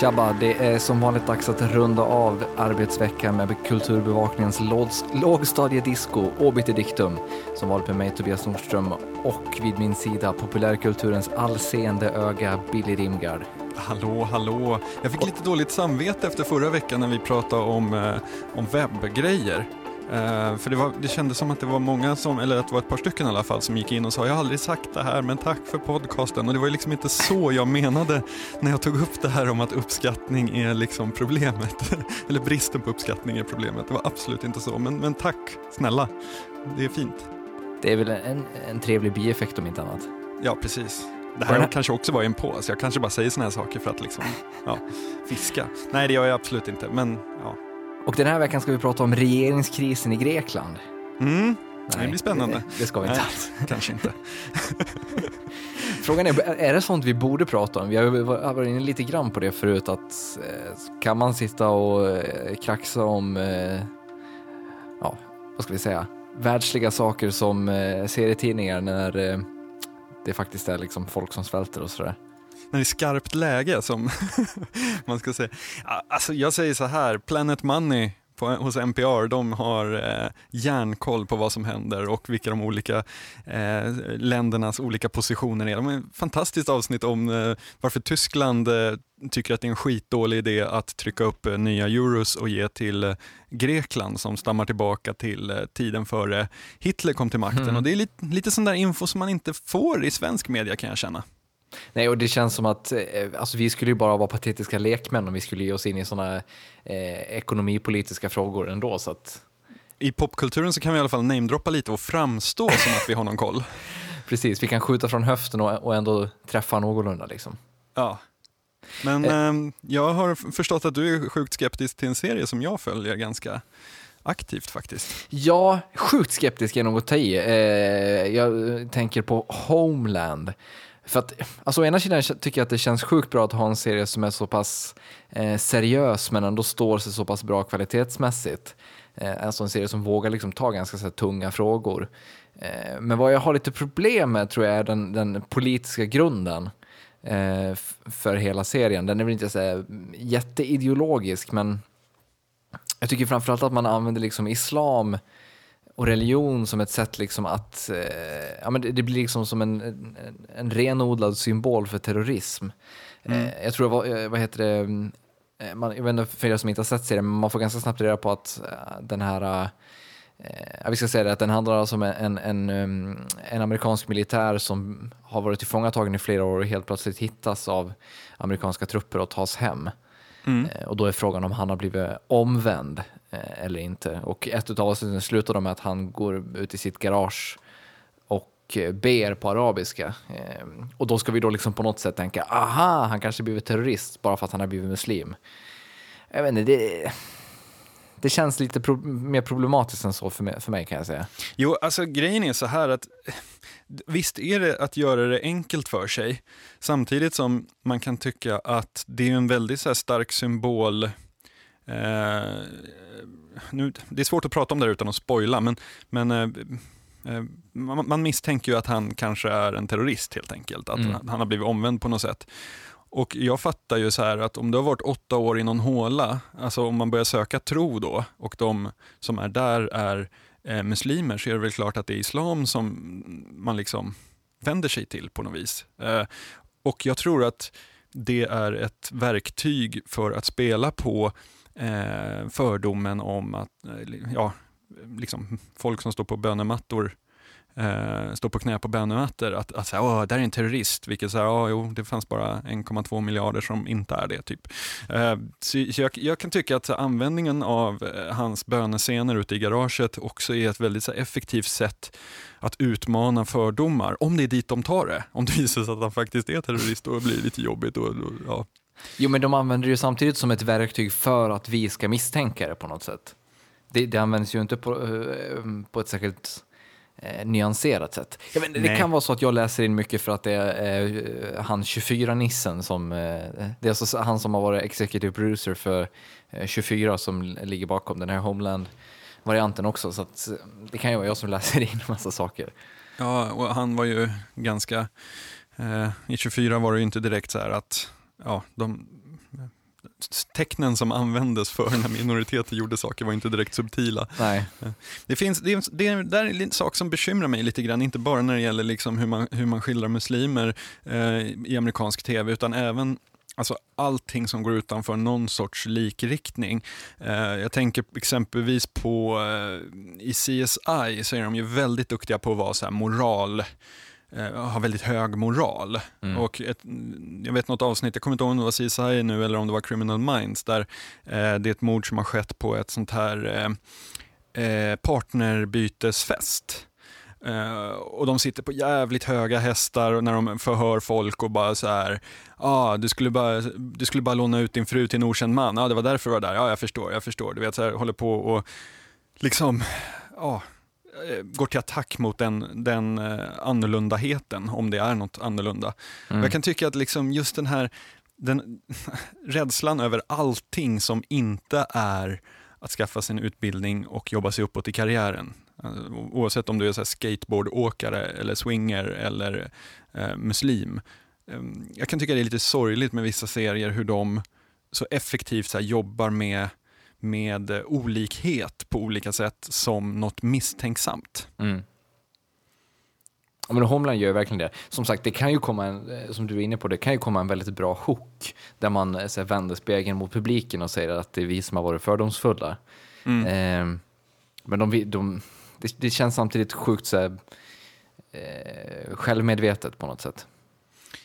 Tjabba, det är som vanligt dags att runda av arbetsveckan med Kulturbevakningens lågstadiedisco Obiter Dictum. Som vanligt med mig Tobias Nordström och vid min sida populärkulturens allseende öga Billy Rimgard. Hallå, hallå. Jag fick lite dåligt samvete efter förra veckan när vi pratade om, eh, om webbgrejer. Uh, för det, var, det kändes som att det var många, som, eller att det var ett par stycken i alla fall, som gick in och sa jag har aldrig sagt det här men tack för podcasten. Och det var liksom inte så jag menade när jag tog upp det här om att uppskattning är liksom problemet. eller bristen på uppskattning är problemet. Det var absolut inte så. Men, men tack snälla, det är fint. Det är väl en, en trevlig bieffekt om inte annat. Ja, precis. Det här, här kanske också var en på, så jag kanske bara säger sådana här saker för att liksom, ja, fiska. Nej, det gör jag absolut inte, men ja. Och den här veckan ska vi prata om regeringskrisen i Grekland. Mm, Nej, det blir spännande. Det, det ska vi inte alls. Kanske inte. Frågan är, är det sånt vi borde prata om? Vi har varit inne lite grann på det förut, att eh, kan man sitta och eh, kraxa om, eh, ja, vad ska vi säga, världsliga saker som serietidningar när det faktiskt är liksom folk som svälter och sådär? När det är skarpt läge som man ska säga. Alltså jag säger så här, Planet Money på, hos NPR, de har eh, järnkoll på vad som händer och vilka de olika eh, ländernas olika positioner är. De har ett fantastiskt avsnitt om eh, varför Tyskland eh, tycker att det är en skitdålig idé att trycka upp eh, nya euros och ge till eh, Grekland som stammar tillbaka till tiden före Hitler kom till makten. Mm. Och Det är lite, lite sån där info som man inte får i svensk media kan jag känna. Nej, och det känns som att eh, alltså, vi skulle ju bara vara patetiska lekmän om vi skulle ge oss in i sådana eh, ekonomipolitiska frågor ändå. Så att... I popkulturen så kan vi i alla fall namedroppa lite och framstå som att vi har någon koll. Precis, vi kan skjuta från höften och, och ändå träffa någorlunda. Liksom. Ja. Men eh. eh, jag har förstått att du är sjukt skeptisk till en serie som jag följer ganska aktivt faktiskt. Ja, sjukt skeptisk är nog att ta i. Eh, jag tänker på Homeland. För att, alltså å ena sidan tycker jag att det känns sjukt bra att ha en serie som är så pass eh, seriös men ändå står sig så pass bra kvalitetsmässigt. Eh, alltså en serie som vågar liksom ta ganska så här, tunga frågor. Eh, men vad jag har lite problem med tror jag är den, den politiska grunden eh, för hela serien. Den är väl inte så här, jätteideologisk men jag tycker framförallt att man använder liksom islam och religion som ett sätt liksom att, eh, ja men det, det, blir liksom som en, en, en renodlad symbol för terrorism. Mm. Eh, jag tror, vad, eh, vad heter det, eh, man, jag vet inte för er som inte har sett serien, men man får ganska snabbt reda på att den här, vi ska säga det, att den handlar alltså om en, en, en amerikansk militär som har varit tillfångatagen i flera år och helt plötsligt hittas av amerikanska trupper och tas hem. Mm. Och då är frågan om han har blivit omvänd Eh, Eh, eller inte. Och ett av avsnitten slutar med att han går ut i sitt garage och eh, ber på arabiska. Eh, och då ska vi då liksom på något sätt tänka, aha, han kanske blivit terrorist bara för att han har blivit muslim. Jag vet inte, det, det känns lite pro mer problematiskt än så för mig, för mig kan jag säga. Jo, alltså grejen är så här att visst är det att göra det enkelt för sig, samtidigt som man kan tycka att det är en väldigt så stark symbol eh, nu, det är svårt att prata om det här utan att spoila, men, men eh, eh, man, man, misstänker ju att han kanske är en terrorist helt enkelt, att mm. han har blivit omvänd på något sätt. Och jag fattar ju så här att om du har varit åtta år i någon håla, alltså om man börjar söka tro då och de som är där är eh, muslimer så är det väl klart att det är islam som man liksom vänder sig till på något vis. Eh, och jag tror att det är ett verktyg för att spela på eh, fördomen om att eh, ja, liksom, folk som står på bönemattor eh, står på knä på bönemattor, att, att säga, Åh, där är en terrorist, vilket säger, ja, jo, det fanns bara 1,2 miljarder som inte är det. typ. Eh, så jag, jag, kan tycka att användningen av eh, hans bönescener ute i garaget också är ett väldigt så, effektivt sätt att utmana fördomar, om det är dit de tar det. Om det visar sig att han faktiskt är terrorist, då blir det lite jobbigt. Och, och ja, Jo, men de använder det ju samtidigt som ett verktyg för att vi ska misstänka det på något sätt. Det, det används ju inte på, eh, på ett särskilt eh, nyanserat sätt. Jag vet, det kan vara så att jag läser in mycket för att det är eh, han 24-nissen som, eh, det är alltså han som har varit executive producer för eh, 24 som ligger bakom den här Homeland-varianten också. Så att, det kan ju vara jag som läser in en massa saker. Ja, och han var ju ganska, eh, i 24 var det ju inte direkt så här att ja, de, tecknen som användes för när minoriteter gjorde saker var inte direkt subtila. Nej. Det, finns, det, det är, där är en sak som bekymrar mig lite grann, inte bara när det gäller liksom hur, man, hur man skildrar muslimer eh, i amerikansk tv, utan även Alltså allting som går utanför någon sorts likriktning. Eh, jag tänker exempelvis på eh, i CSI så är de ju väldigt duktiga på att vara så moral har väldigt hög moral. Mm. Och ett, jag vet något avsnitt, jag kommer inte ihåg om det var CSI nu eller om det var Criminal Minds, där eh, det är ett mord som har skett på ett sånt här eh, eh partnerbytesfest. Uh, och de sitter på jävligt höga hästar när de förhör folk och bara så här, ah, du, skulle bara, du skulle bara låna ut din fru till en okänd man, ah, det var därför du var där, ja jag förstår, jag förstår. Du vet, så här, håller på och liksom, ja, ah, går till attack mot den, den uh, annorlundaheten, om det är något annorlunda. Mm. Jag kan tycka att liksom just den här den, rädslan över allting som inte är att skaffa sig en utbildning och jobba sig uppåt i karriären. Alltså, oavsett om du är så skateboardåkare eller swinger eller eh, muslim. Ehm, jag kan tycka det är lite sorgligt med vissa serier hur de så effektivt så jobbar med, med olikhet på olika sätt som något misstänksamt. Mm. Ja, men Homeland gör verkligen det. Som sagt, det kan ju komma en, eh, som du är inne på, det kan ju komma en väldigt bra hook där man eh, så här, vänder spegeln mot publiken och säger att det är vi som har varit fördomsfulla. Mm. Eh, men de, de, det, det känns samtidigt sjukt så här, eh, självmedvetet på något sätt.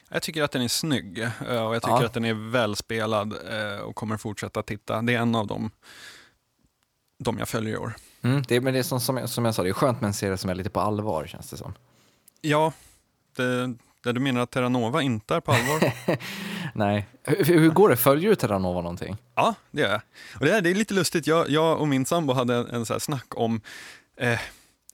Jag tycker att den är snygg eh, och jag tycker ja. att den är välspelad eh, och kommer fortsätta titta. Det är en av dem, de jag följer i år. Mm, det, men det är som, som, jag, som jag sa, det är skönt med en serie som är lite på allvar känns det som. Ja, det, det du menar att Terranova inte är på allvar? Nej. Hur, hur, går det? Följer du Terranova någonting? Ja, det gör jag. Och det, är, det är lite lustigt. Jag, jag och min sambo hade en, en så snack om eh,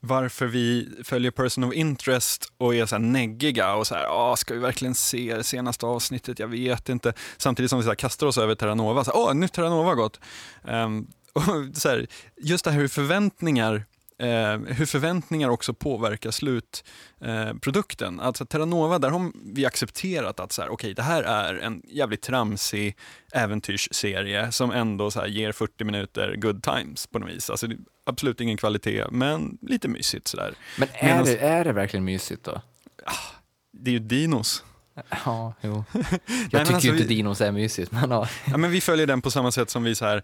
varför vi följer Person of Interest och är så här neggiga och så här, ah, ska vi verkligen se det senaste avsnittet? Jag vet inte. Samtidigt som vi så här, kastar oss över Terranova, så här åh, nytt Terranova har gått. Um, och så här, just det här hur förväntningar eh, hur förväntningar också påverkar slutprodukten. Eh, alltså Terranova, där har vi accepterat att så här, okay, det här är en jävligt tramsig äventyrsserie som ändå så här, ger 40 minuter good times på något vis. Alltså, absolut ingen kvalitet, men lite mysigt sådär. Men är, Medans, det, är det verkligen mysigt då? Ah, det är ju dinos. Ja, jo. Jag Nej, tycker alltså, ju inte vi, Dinos är mysigt. Men, ja. ja. men vi följer den på samma sätt som vi så här,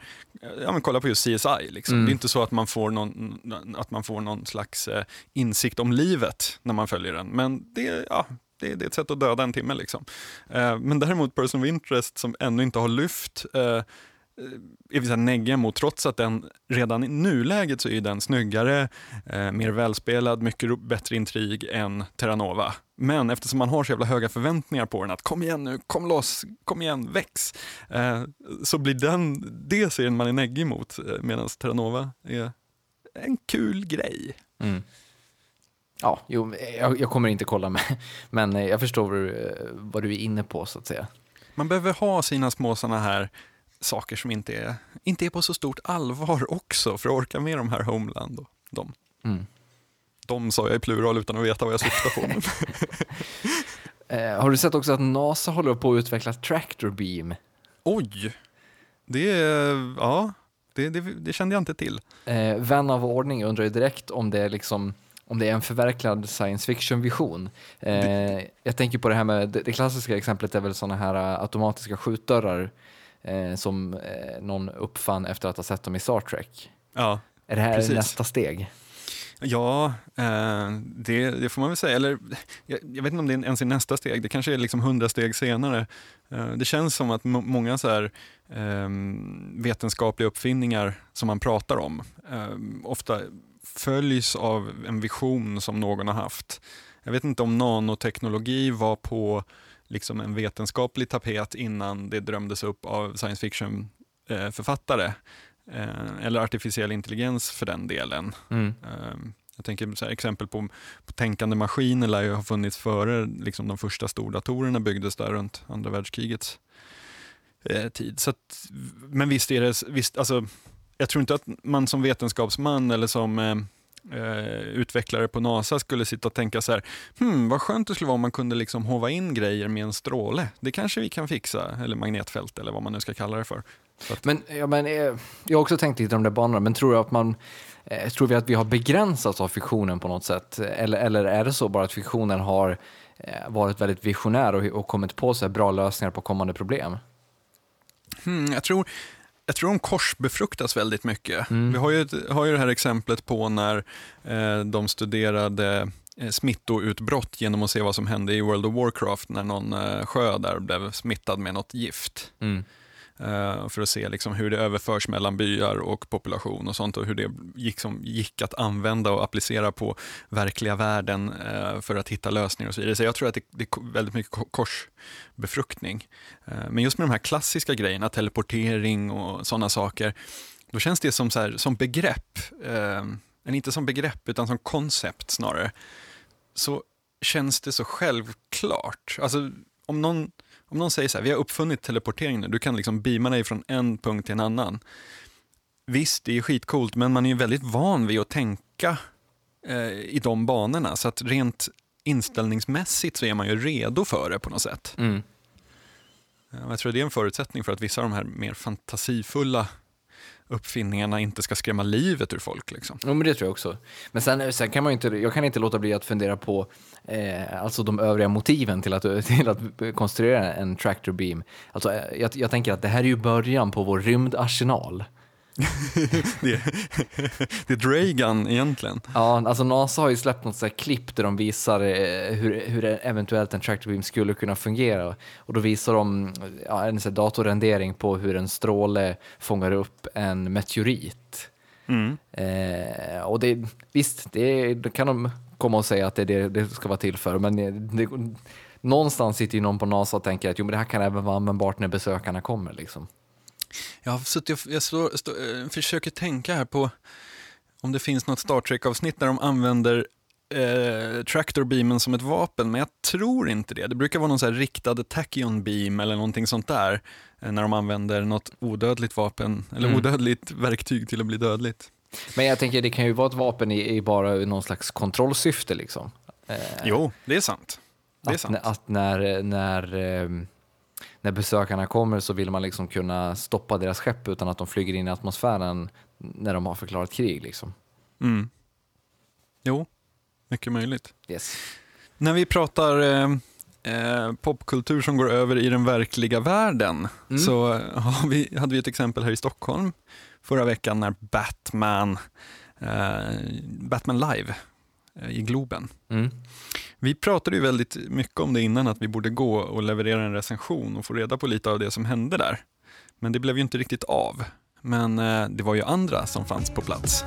ja, men kollar på just CSI. Liksom. Mm. Det är inte så att man får någon, att man får någon slags eh, insikt om livet när man följer den. Men det, ja, det, det är ett sätt att döda en timme. Liksom. Eh, men däremot Person of Interest som ännu inte har lyft eh, är vi så negga mot, trots att den redan i nuläget så är den snyggare, eh, mer välspelad, mycket bättre intrig än Terranova. Men eftersom man har så jävla höga förväntningar på den, att kom igen nu, kom loss, kom igen, väx, eh, så blir den det serien man är neggig mot, eh, medan Terranova är en kul grej. Mm. Ja, jo, jag, jag, kommer inte kolla med, men jag förstår vad du, eh, vad du är inne på så att säga. Man behöver ha sina små sådana här saker som inte är, inte är på så stort allvar också för att orka med de här Homeland och de. Mm. De sa jag i plural utan att veta vad jag syftar på. eh, har du sett också att NASA håller på att utveckla Tractor Beam? Oj! Det, ja, det, det, det kände jag inte till. Eh, vän av ordning undrar ju direkt om det är liksom om det är en förverkligad science fiction-vision. Eh, jag tänker på det här med, det, klassiska exemplet är väl sådana här uh, automatiska skjutdörrar eh, som eh, någon uppfann efter att ha sett dem i Star Trek. Ja, Är det här precis. nästa steg? Ja, eh, det, det, får man väl säga. Eller, jag, jag, vet inte om det ens är nästa steg, det kanske är liksom hundra steg senare. Eh, det känns som att många så här, eh, vetenskapliga uppfinningar som man pratar om eh, ofta följs av en vision som någon har haft. Jag vet inte om nanoteknologi var på liksom en vetenskaplig tapet innan det drömdes upp av science fiction-författare. Eh, eller artificiell intelligens för den delen. Mm. Ehm, jag tänker så här, exempel på, på tänkande maskiner lär ju ha funnits före liksom de första stordatorerna byggdes där runt andra världskrigets eh, tid. Så att, men visst är det, visst, alltså, jag tror inte att man som vetenskapsman eller som eh, utvecklare på NASA skulle sitta och tänka så här, hmm, vad skönt det skulle vara om man kunde liksom hova in grejer med en stråle. Det kanske vi kan fixa, eller magnetfält eller vad man nu ska kalla det för. Att... Men, ja, men eh, jag har också tänkt lite om de där banorna, men tror du att man eh, Tror vi att vi har begränsats av fiktionen på något sätt? Eller, eller är det så bara att fiktionen har eh, varit väldigt visionär och, och kommit på sig bra lösningar på kommande problem? Hmm, jag tror jag tror de korsbefruktas väldigt mycket. Mm. Vi har ju, har ju det här exemplet på när eh, de studerade eh, smittoutbrott genom att se vad som hände i World of Warcraft när någon eh, sjö där blev smittad med något gift. Mm. Eh, för att se liksom hur det överförs mellan byar och population och sånt och hur det gick, som, gick att använda och applicera på verkliga världen eh, för att hitta lösningar och så vidare. Så jag tror att det, det är väldigt mycket korsbefruktning. Eh, men just med de här klassiska grejerna, teleportering och sådana saker, då känns det som, så här, som begrepp, eller inte som begrepp utan som koncept snarare, så känns det så självklart. Alltså om någon om någon säger så här, vi har uppfunnit teleportering nu, du kan liksom beama dig från en punkt till en annan. Visst, det är skitcoolt, men man är ju väldigt van vid att tänka eh, i de banorna, så att rent inställningsmässigt så är man ju redo för det på något sätt. Mm. Jag tror det är en förutsättning för att vissa av de här mer fantasifulla uppfinningarna inte ska skrämma livet ur folk. Liksom. Ja, men det tror jag också. Men sen, sen kan man inte, jag kan inte låta bli att fundera på eh, alltså de övriga motiven till att, till att konstruera en tractor beam. Alltså, eh, jag, jag tänker att det här är ju början på vår rymdarsenal. det, är, det är Dragan egentligen. Ja, alltså NASA har ju släppt något så klipp där de visar eh, hur, hur eventuellt en tractor beam skulle kunna fungera. Och då visar de ja, en så datorrendering på hur en stråle fångar upp en meteorit. Mm. Eh, och det, visst, det, det, kan de komma och säga att det är det det ska vara till för, men det, någonstans sitter ju någon på NASA och tänker att jo, men det här kan även vara användbart när besökarna kommer. Liksom. Jag, har suttit jag står, står, eh, försöker tänka här på om det finns något Star Trek-avsnitt där de använder eh, tractor-beamen som ett vapen, men jag tror inte det. Det brukar vara någon så riktad tachyon beam eller någonting sånt där, eh, när de använder något odödligt vapen, eller mm. odödligt verktyg till att bli dödligt. Men jag tänker, det kan ju vara ett vapen i, i bara någon slags kontrollsyfte liksom. Eh, jo, det är sant. Det är att, sant. att när, när eh, när besökarna kommer så vill man liksom kunna stoppa deras skepp utan att de flyger in i atmosfären när de har förklarat krig. Liksom. Mm. Jo, mycket möjligt. Yes. När vi pratar eh, eh, popkultur som går över i den verkliga världen mm. så vi, hade vi ett exempel här i Stockholm förra veckan när Batman, eh, Batman Live eh, i Globen mm. Vi pratade ju väldigt mycket om det innan, att vi borde gå och leverera en recension och få reda på lite av det som hände där. Men det blev ju inte riktigt av. Men eh, det var ju andra som fanns på plats.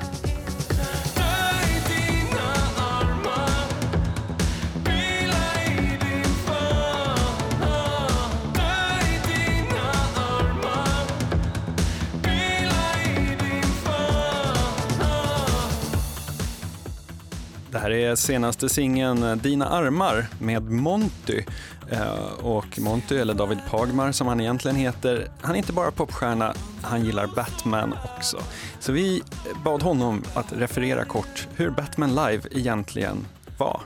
Här är senaste singeln eh, Dina armar med Monty. Eh, och Monty, eller David Pagmar som han egentligen heter, han är inte bara popstjärna, han gillar Batman också. Så vi bad honom att referera kort hur Batman Live egentligen var.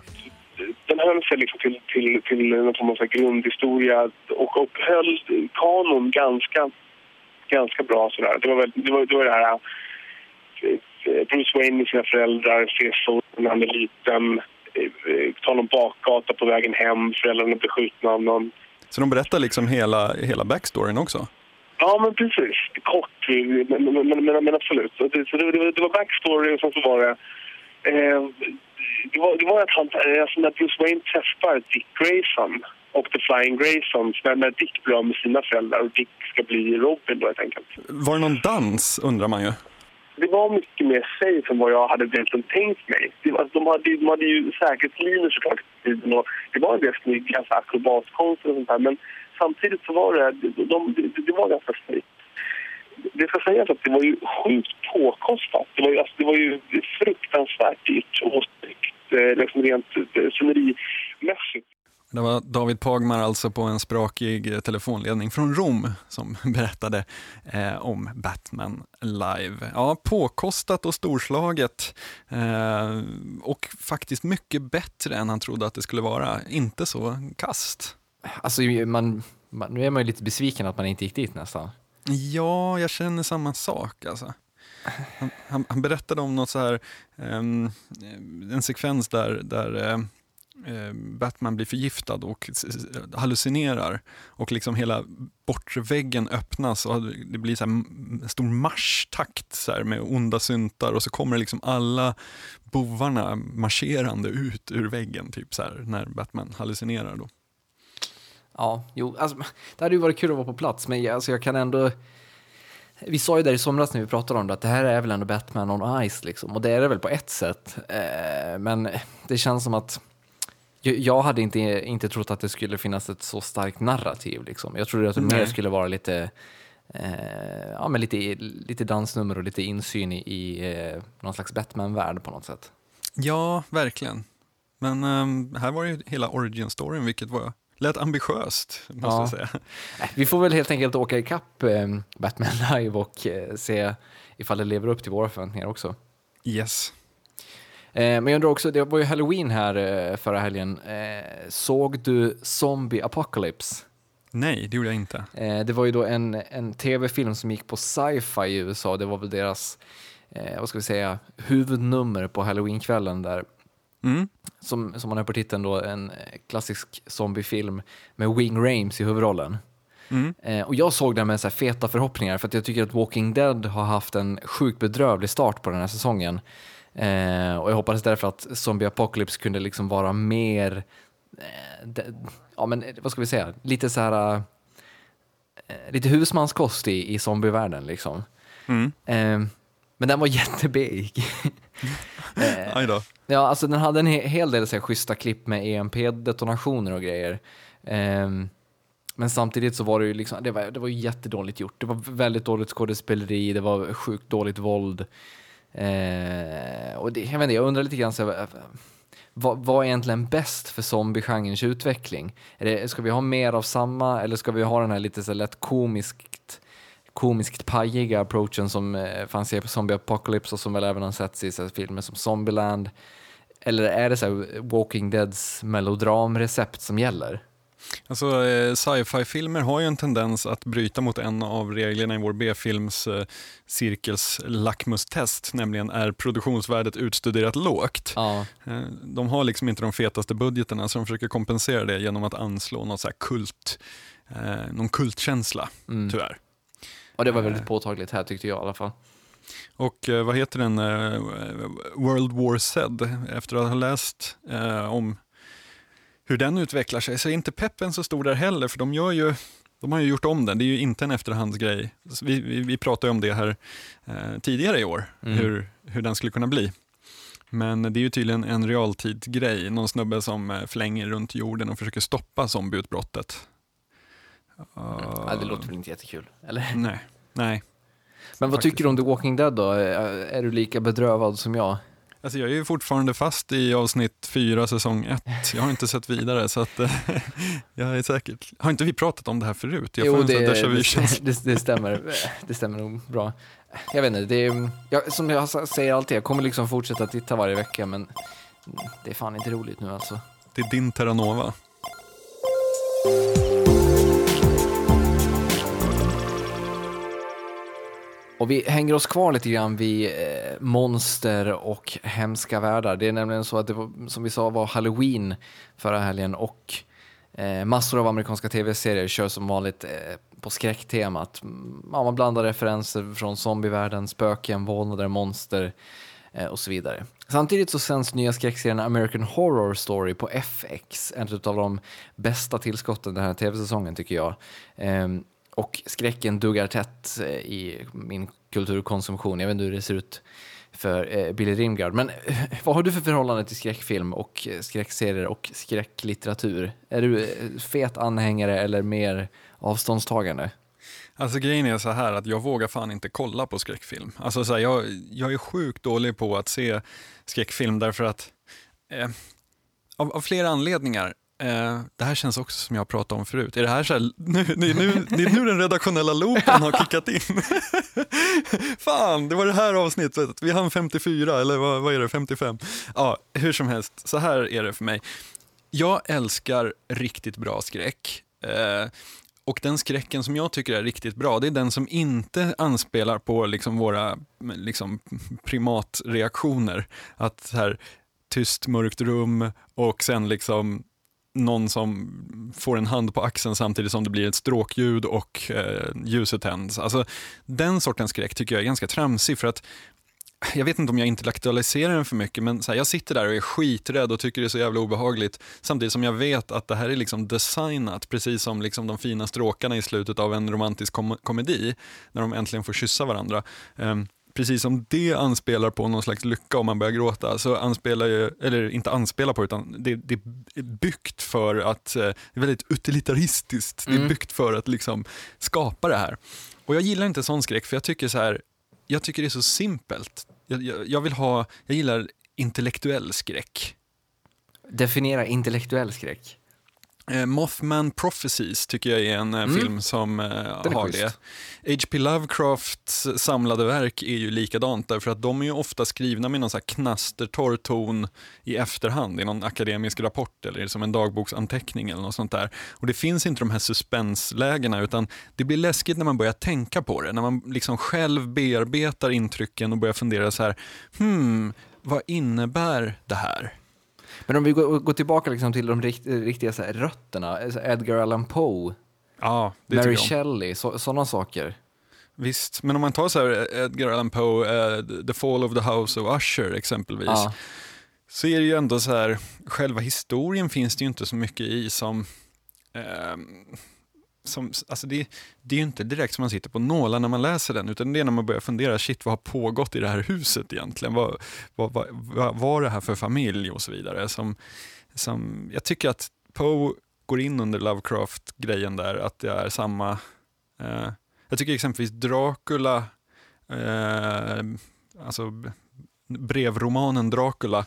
Den höll sig liksom till, till, till någon form av grundhistoria och, och höll kanon ganska, ganska bra. Sådär. Det, var väl, det, var, det var det här eh, Bruce Wayne med sina föräldrar, ser sonen när han är liten. Eh, eh, tar någon bakgata på vägen hem, föräldrarna blir skjutna av någon. Så de berättar liksom hela, hela backstoryn också? Ja, men precis. Kort, men, men, men, men absolut. Så det, så det, det, var backstory och sen så var det... Eh, det, var, det var att han, alltså när Bruce Wayne träffar Dick Grayson och The Flying Graysons när, när Dick blir av med sina föräldrar och Dick ska bli Robin då helt enkelt. Var det någon dans undrar man ju? Det var mycket mer safe än vad jag hade egentligen tänkt mig. Alltså, de, hade, de hade ju säkerhetslinjer såklart tiden och det var en del snygga akrobatkonster och sånt där men samtidigt så var det, de, de, det, det var ganska snyggt. Det ska sägas att det var ju sjukt påkostat. Det var ju, alltså, det var ju fruktansvärt dyrt och snyggt eh, liksom rent eh, scenerimässigt. Det var David Pagmar alltså på en sprakig eh, telefonledning från Rom som berättade eh, om Batman live. Ja, påkostat och storslaget eh, och faktiskt mycket bättre än han trodde att det skulle vara. Inte så kast. Alltså, man, man, nu är man ju lite besviken att man inte gick dit nästan. Ja, jag känner samma sak. Alltså. Han, han, han berättade om något så här, um, en sekvens där, där uh, Eh, Batman blir förgiftad och hallucinerar och liksom hela bortre väggen öppnas och det blir så en stor marschtakt så med onda syntar och så kommer liksom alla bovarna marscherande ut ur väggen typ så här, när Batman hallucinerar. Då. Ja, jo, alltså, det hade ju varit kul att vara på plats, men alltså, jag kan ändå... Vi sa ju där i somras när vi pratade om det att det här är väl ändå Batman on Ice, liksom. och det är det väl på ett sätt. Eh, men det känns som att jag hade inte, inte trott att det skulle finnas ett så starkt narrativ. Liksom. Jag trodde att det Nej. mer skulle vara lite, eh, ja, men lite, lite dansnummer och lite insyn i, i eh, någon slags Batman-värld på något sätt. Ja, verkligen. Men um, här var ju hela origin-storyn, vilket var lät ambitiöst, måste ja. jag säga. Vi får väl helt enkelt åka ikapp eh, Batman live och eh, se ifall det lever upp till våra förväntningar också. Yes. Eh, men jag undrar också, det var ju halloween här eh, förra helgen. Eh, såg du Zombie Apocalypse? Nej, det gjorde jag inte. Det var ju då en, en tv-film som gick på sci-fi i USA. Det var väl deras, vad ska vi säga, huvudnummer på halloweenkvällen där. Mm. Som, som man hör på titeln då, en klassisk zombiefilm med Wing Rames i huvudrollen. Mm. Eh, och jag såg den med så feta förhoppningar för att jag tycker att Walking Dead har haft en sjukt bedrövlig start på den här säsongen. Eh, och jag hoppades därför att Zombie Apocalypse kunde liksom vara mer, eh, de, ja men vad ska vi säga, lite så här, eh, lite husmanskost i, i zombievärlden liksom. Mm. Eh, men den var jättebig. eh, Aj då. Ja, alltså den hade en hel del så här, schyssta klipp med EMP-detonationer och grejer. Eh, men samtidigt så var det ju liksom, det var, det var jättedåligt gjort. Det var väldigt dåligt skådespeleri, det var sjukt dåligt våld. Eh, och det, jag, vet inte, jag undrar lite grann, så, eh, vad, vad är egentligen bäst för zombiegenrens utveckling? Är det, ska vi ha mer av samma eller ska vi ha den här lite så lätt komiskt komiskt pajiga approachen som eh, fanns i Zombie Apocalypse och som väl även har setts i så filmer som Zombieland? Eller är det så Walking Deads melodramrecept som gäller? Alltså, eh, sci-fi-filmer har ju en tendens att bryta mot en av reglerna i vår B-films eh, cirkels lackmustest, nämligen är produktionsvärdet utstuderat lågt. Ja. Eh, de har liksom inte de fetaste budgeterna så de försöker kompensera det genom att anslå något så kult, någon kultkänsla, mm. tyvärr. Och det var väldigt påtagligt här tyckte jag i alla fall. Och vad heter den, World War Z, efter att ha läst eh, om hur den utvecklar sig så är inte peppen så stor där heller, för de, gör ju, de har ju gjort om den. Det är ju inte en efterhandsgrej. Vi, vi, vi pratade om det här eh, tidigare i år, mm. hur, hur den skulle kunna bli. Men det är ju tydligen en realtidsgrej, någon snubbe som eh, flänger runt jorden och försöker stoppa zombieutbrottet. Uh, ja, det låter väl inte jättekul, eller? Nej. nej. Men vad Faktiskt. tycker du om The Walking Dead då? Är du lika bedrövad som jag? Alltså jag är ju fortfarande fast i avsnitt fyra, säsong ett. Jag har inte sett vidare, så att, jag är säkert... Har inte vi pratat om det här förut? Jag jo, det, det, det, det, stämmer. Det stämmer nog bra. Jag vet inte, det är, jag, som jag säger alltid, jag kommer liksom fortsätta titta varje vecka, men det är fan inte roligt nu alltså. Det är din Terranova. Och vi hänger oss kvar lite grann vid eh, monster och hemska världar. Det är nämligen så att det var, som vi sa var halloween förra helgen och eh, massor av amerikanska tv-serier kör som vanligt eh, på skräcktemat. Ja, man blandar referenser från zombievärlden, spöken, vålnader, monster och så vidare. Samtidigt så sänds nya skräckserien American Horror Story på FX, en av de bästa tillskotten den här tv-säsongen tycker jag. Ehm, och skräcken duggar tätt eh, i min kulturkonsumtion. Jag vet inte hur det ser ut för eh, Billy Rimgard. Men eh, vad har du för förhållande till skräckfilm och skräckserier och skräcklitteratur? Är du fet anhängare eller mer avståndstagande? Alltså grejen är så här att jag vågar fan inte kolla på skräckfilm. Alltså så här, jag, jag är sjukt dålig på att se skräckfilm därför att eh, av, av, flera anledningar. Eh, det här känns också som jag pratade om förut. Är det här så här, nu, nu, nu, det är nu den redaktionella loopen har kickat in. Fan, det var det här avsnittet. Vi hann 54, eller vad, vad är det, 55? Ja, hur som helst, så här är det för mig. Jag älskar riktigt bra skräck. Eh, och den skräcken som jag tycker är riktigt bra, det är den som inte anspelar på liksom våra liksom, primatreaktioner. Att här, tyst, mörkt rum och sen liksom någon som får en hand på axeln samtidigt som det blir ett stråkljud och eh, ljuset tänds. Alltså, den sortens skräck tycker jag är ganska tramsig för att jag vet inte om jag intellektualiserar den för mycket, men så här, jag sitter där och är skiträdd och tycker det är så jävla obehagligt. Samtidigt som jag vet att det här är liksom designat, precis som liksom de fina stråkarna i slutet av en romantisk kom komedi, när de äntligen får kyssa varandra. Um, precis som det anspelar på någon slags lycka om man börjar gråta, så anspelar ju, eller inte anspelar på, utan det, det är byggt för att, eh, det är väldigt utilitaristiskt, mm. det är mm. byggt för att liksom skapa det här. Och jag gillar inte sån skräck, för jag tycker så här, jag tycker det är så simpelt. Jag, jag, jag vill ha, jag gillar intellektuell skräck. Definiera intellektuell skräck. Eh, Mothman Prophecies tycker jag är en eh, mm. film som eh, har schysst. det. H.P. Lovecrafts samlade verk är ju likadant därför att de är ju ofta skrivna med någon så här knastertorr ton i efterhand i någon akademisk rapport eller som en dagboksanteckning eller något sånt där. Och det finns inte de här suspenslägena utan det blir läskigt när man börjar tänka på det, när man liksom själv bearbetar intrycken och börjar fundera så här, hmm, vad innebär det här? Men om vi går, går tillbaka liksom till de rikt, riktiga så här, rötterna, Edgar Allan Poe, ja, Mary Shelley, sådana saker. Visst, men om man tar så här Edgar Allan Poe, uh, The Fall of the House of Usher exempelvis, ja. så är det ju ändå så här, själva historien finns det ju inte så mycket i som uh, som, alltså det, det är ju inte direkt som man sitter på nålar när man läser den, utan det är när man börjar fundera, shit vad har pågått i det här huset egentligen? Vad, vad, vad, vad var det här för familj och så vidare? Som, som, jag tycker att Poe går in under Lovecraft-grejen där, att det är samma, eh, jag tycker exempelvis Dracula, eh, alltså brevromanen Dracula,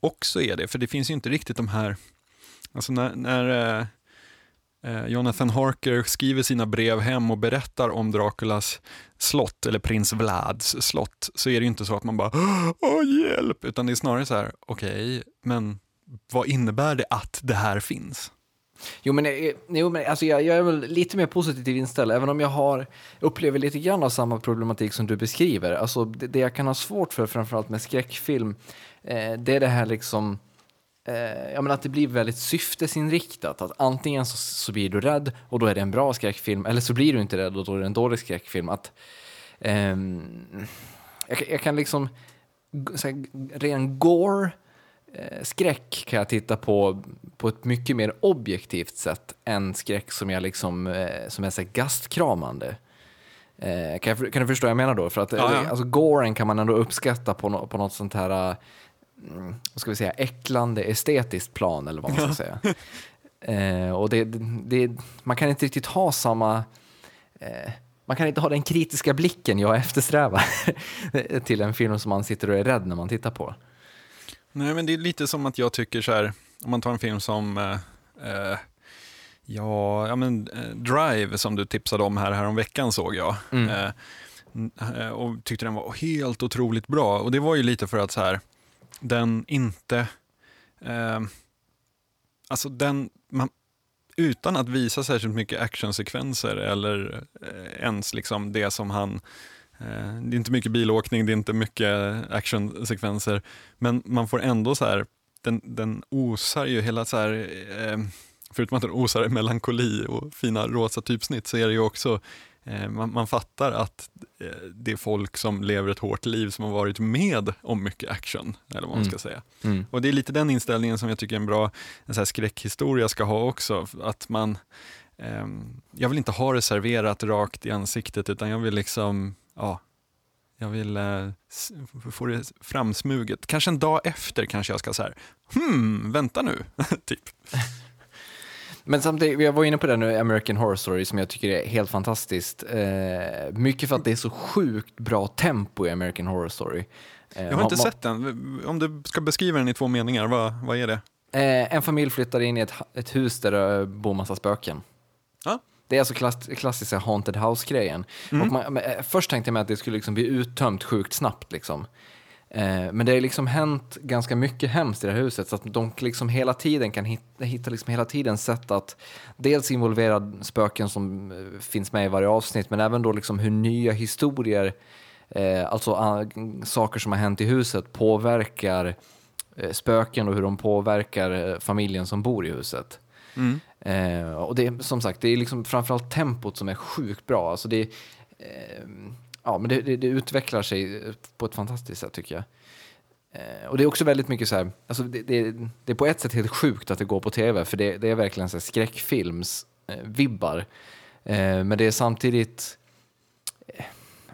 också är det, för det finns ju inte riktigt de här, alltså när, när Eh, Eh, Jonathan Harker skriver sina brev hem och berättar om Draculas slott, eller prins Vlads slott, så är det inte så att man bara ”Åh, hjälp!” utan det är snarare så här, okej, okay, men vad innebär det att det här finns? Jo, men, eh, jo, men alltså jag, jag är väl lite mer positivt inställd, även om jag har, upplever lite grann av samma problematik som du beskriver. Alltså, det, det jag kan ha svårt för, framförallt med skräckfilm, eh, det är det här liksom eh, ja, men att det blir väldigt syftesinriktat. Att antingen så, så, blir du rädd och då är det en bra skräckfilm, eller så blir du inte rädd och då är det en dålig skräckfilm. Att, eh, jag, jag, kan liksom, så här, ren gore, eh, skräck kan jag titta på på ett mycket mer objektivt sätt än skräck som, jag liksom, eh, som är så gastkramande. Eh, kan, jag, kan du förstå vad jag menar då? För att ja, ja. Alltså, goren kan man ändå uppskatta på, no, på något sånt här Mm, vad ska vi säga, äcklande estetiskt plan eller vad man ska säga. Eh, och det, det, man kan inte riktigt ha samma eh, man kan inte ha den kritiska blicken jag eftersträvar till en film som man sitter och är rädd när man tittar på. Nej, men det är lite som att jag tycker så här, om man tar en film som eh, eh ja, ja, men, eh, Drive som du tipsade om här, här om veckan såg jag. Mm. Eh, och tyckte den var helt otroligt bra. Och det var ju lite för att så här, den inte... Eh, alltså den... Man, utan att visa särskilt mycket actionsekvenser eller eh, ens liksom det som han... Eh, det är inte mycket bilåkning, det är inte mycket actionsekvenser, men man får ändå så här, den, den osar ju hela så här, eh, förutom att den osar melankoli och fina rosa typsnitt så är det ju också man, man, fattar att eh, det är folk som lever ett hårt liv som har varit med om mycket action, eller vad man mm. ska säga. Mm. Och det är lite den inställningen som jag tycker en bra en så här skräckhistoria ska ha också, att man eh, jag vill inte ha det serverat rakt i ansiktet utan jag vill liksom, ja, jag vill eh, få det framsmuget. Kanske en dag efter kanske jag ska säga, hmm, vänta nu, typ. Men samtidigt, jag var inne på det nu, American Horror Story, som jag tycker är helt fantastiskt. Eh, mycket för att det är så sjukt bra tempo i American Horror Story. Eh, jag har inte sett den. Om du ska beskriva den i två meningar, vad, vad är det? Eh, en familj flyttar in i ett, ett hus där det bor massa spöken. Ja. Det är alltså klass, klassiska haunted house-grejen. Men, eh, först tänkte jag mig att det skulle liksom bli uttömt sjukt snabbt. Liksom. Eh, men det har liksom hänt ganska mycket hemskt i det här huset så att de liksom hela tiden kan hitta, hitta liksom hela tiden sätt att dels involvera spöken som eh, finns med i varje avsnitt men även då liksom hur nya historier, eh, alltså ah, saker som har hänt i huset påverkar eh, spöken och hur de påverkar eh, familjen som bor i huset. Mm. Eh, och det är som sagt, det är liksom framförallt tempot som är sjukt bra. Alltså det, eh, ja, men det, det, det utvecklar sig på ett fantastiskt sätt tycker jag. Eh, och det är också väldigt mycket så här, alltså det, det, är på ett sätt helt sjukt att det går på tv, för det, är verkligen så skräckfilms-vibbar. Eh, men det är samtidigt, eh,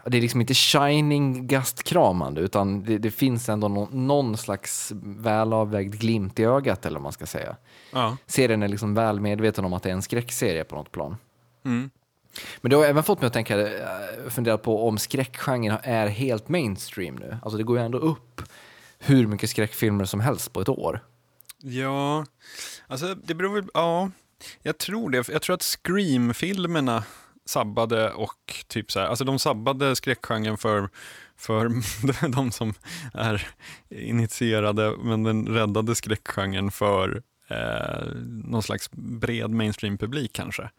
det är liksom inte shining gastkramande, utan det, finns ändå någon, någon slags välavvägd glimt i ögat, eller vad man ska säga. Ja. Serien är liksom väl medveten om att det är en skräckserie på något plan. Mm. Men det har även fått mig att tänka, eh, fundera på om skräckgenren är helt mainstream nu. Alltså det går ju ändå upp hur mycket skräckfilmer som helst på ett år. Ja, alltså det beror väl, ja, jag tror det. Jag tror att Scream-filmerna sabbade och typ så här, alltså de sabbade skräckgenren för, för de som är initierade, men den räddade skräckgenren för eh, någon slags bred mainstream-publik kanske.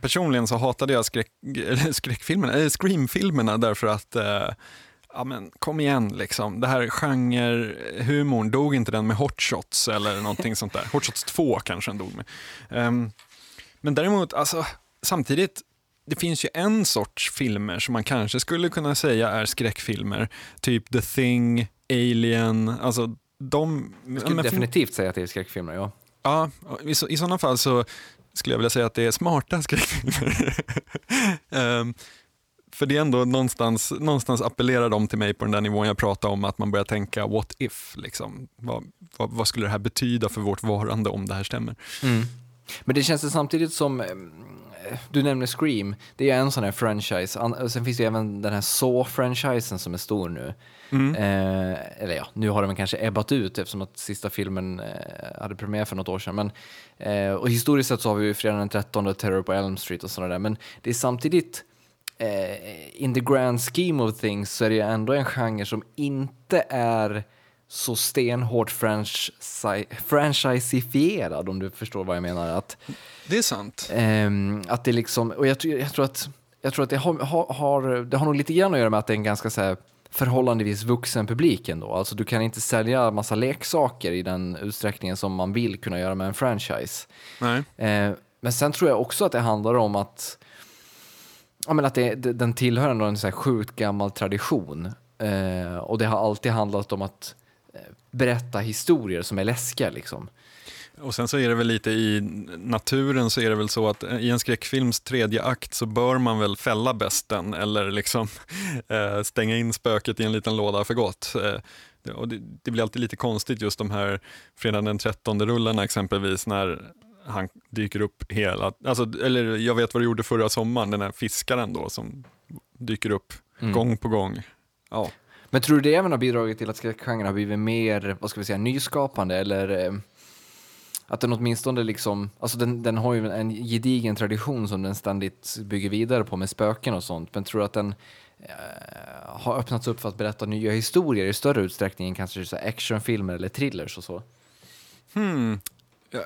Personligen så hatade jag skräck, skräckfilmerna, eller Scream-filmerna därför att eh, Ja men kom igen liksom, det här genre-humorn, dog inte den med Hot Shots eller någonting sånt där? Hot Shots 2 kanske den dog med. Ehm, men däremot, alltså samtidigt, det finns ju en sorts filmer som man kanske skulle kunna säga är skräckfilmer. Typ The Thing, Alien, alltså de... Jag ja, skulle definitivt säga att det är skräckfilmer, ja. Ja, i, så, i sådana fall så skulle jag vilja säga att det är smarta skräckfilmer. um, för det är ändå någonstans, någonstans appellerar de till mig på den där nivån jag pratade om, att man börjar tänka what if, liksom. vad, vad, vad skulle det här betyda för vårt varande om det här stämmer? Mm. Men det känns det samtidigt som, eh, du nämner Scream, det är en sån här franchise. Sen finns det även den här Saw-franchisen som är stor nu. Eh, eller ja, nu har den kanske ebbat ut eftersom att sista filmen eh, hade premiär för något år sedan. Men, eh, och historiskt sett så har vi ju fredagen den 13, Terror på Elm Street och sådana där. Men det är samtidigt, eh, in the grand scheme of things, så är det ju ändå en genre som inte är så stenhårt franchise, franchisifierad om du förstår vad jag menar. Att, Det är sant. Ehm, att det liksom, och jag, tror- jag tror att, jag tror att det, har, har, har, det har nog lite grann att göra med att det är en ganska så här, förhållandevis vuxen publik ändå. Alltså du kan inte sälja massa leksaker i den utsträckningen som man vill kunna göra med en franchise. Eh, men sen tror jag också att det handlar om att, ja, men att det, det, den tillhör ändå en så här sjukt gammal tradition. Eh, och det har alltid handlat om att eh, berätta historier som är läskiga. Liksom. Och sen så är det väl lite i naturen så är det väl så att i en skräckfilms tredje akt så bör man väl fälla besten eller liksom eh, stänga in spöket i en liten låda för gott. Eh, och det, det blir alltid lite konstigt just de här fredagen den 13-rullarna exempelvis när han dyker upp hela, alltså, eller jag vet vad du gjorde förra sommaren, den här fiskaren då som dyker upp Mm. gång på gång. Ja. Men tror du det även har bidragit till att skräckgenren har blivit mer, vad ska vi säga, nyskapande eller eh, att den åtminstone liksom, alltså den, den har ju en gedigen tradition som den ständigt bygger vidare på med spöken och sånt, men tror du att den eh, har öppnats upp för att berätta nya historier i större utsträckning än kanske så actionfilmer eller thrillers och så? Hmm. Ja,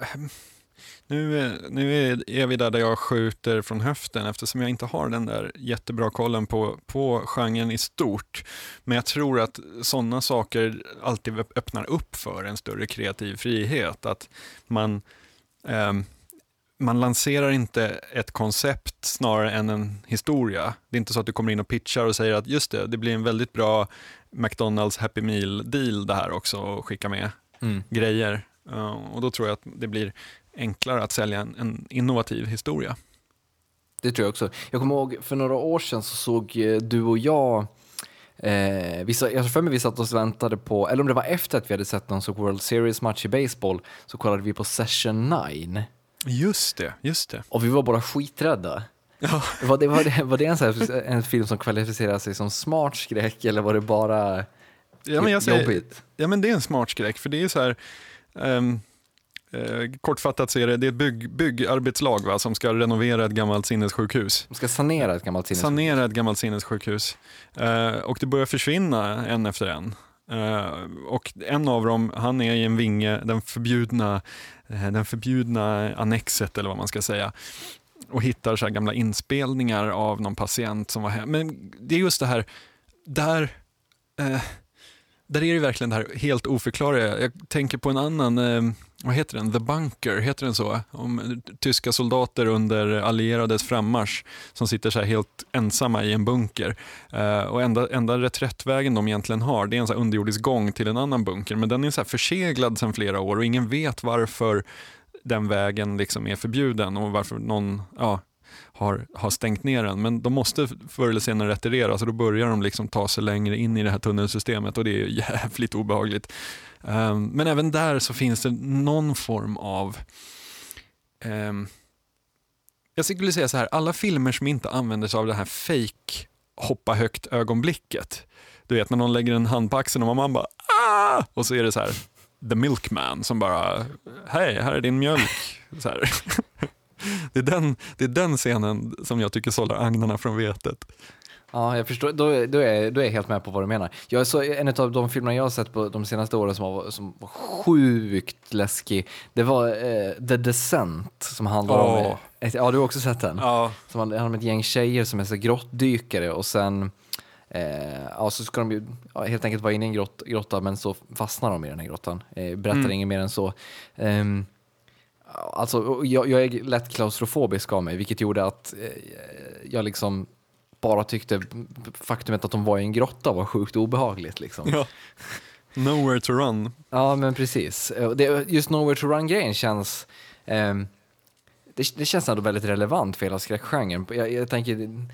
nu, är- nu är, vi där, där jag skjuter från höften eftersom jag inte har den där jättebra kollen på, på genren i stort. Men jag tror att sådana saker alltid öpp- öppnar upp för en större kreativ frihet. Att man, ehm, man lanserar inte ett koncept snarare än en historia. Det är inte så att du kommer in och pitchar och säger att just det, det blir en väldigt bra McDonalds Happy Meal-deal det här också och skicka med grejer. Uh, och då tror jag att det blir enklare att sälja en, en innovativ historia. Det tror jag också. Jag kommer ihåg för några år sedan så såg eh, du och jag Eh, vi sa, jag tror för mig vi satt och väntade på, eller om det var efter att vi hade sett någon sån World Series-match i baseball, så kollade vi på Session 9. Just det, just det. Och vi var bara skiträdda. Ja. Var det, var det, var det en, sån här, en film som kvalificerar sig som smart skräck eller var det bara Ja, men jag säger, jobbigt? ja, men det är en smart skräck, för det är så här, ehm, Eh, kortfattat så är det, det är ett bygg, byggarbetslag va, som ska renovera ett gammalt sinnessjukhus. De ska sanera ett gammalt sinnessjukhus. Sanera ett gammalt sinnessjukhus. Eh, och det börjar försvinna en efter en. Uh, och en av dem, han är i en vinge, den förbjudna, uh, den förbjudna annexet eller vad man ska säga och hittar så gamla inspelningar av någon patient som var hemma. Men det är just det här, där, uh, där är det verkligen det här helt oförklarliga. Jag tänker på en annan, eh, vad heter den, The Bunker, heter den så? Om tyska soldater under allierades frammarsch som sitter så helt ensamma i en bunker. Eh, och enda, enda reträttvägen de egentligen har det är en så underjordisk gång till en annan bunker. Men den är så förseglad sedan flera år och ingen vet varför den vägen liksom är förbjuden och varför någon ja, har, har stängt ner den. Men de måste förr eller senare retirera så då börjar de liksom ta sig längre in i det här tunnelsystemet och det är jävligt obehagligt. Um, men även där så finns det någon form av um, jag skulle säga så här, alla filmer som inte använder sig av det här fake hoppa högt ögonblicket. Du vet när någon lägger en hand på axeln och man bara ah! och så är det så här the milkman som bara hej, här är din mjölk. Så här. Det är, den, det är den scenen som jag tycker sållar agnarna från vetet. Ja, jag förstår. Då, då, är, då är jag helt med på vad du menar. Jag så, en av de filmerna jag har sett på de senaste åren som var, som var sjukt läskig, det var eh, The Descent som handlar oh. om... Ett, ja, du har också sett den? Ja. Som handlar om ett gäng tjejer som är så grottdykare och sen Eh, ja, så ska de ju ja, helt enkelt vara inne i en grott, grotta men så fastnar de i den här grottan. Eh, berättar mm. inget mer än så. Eh, alltså, jag, jag, är lätt klaustrofobisk av mig vilket gjorde att eh, jag liksom bara tyckte faktumet att de var i en grotta var sjukt obehagligt. Liksom. Ja. Nowhere to run. Ja, men precis. Det, just Nowhere to run-grejen känns eh, det, det, känns ändå väldigt relevant för hela skräckgenren. Jag, jag tänker,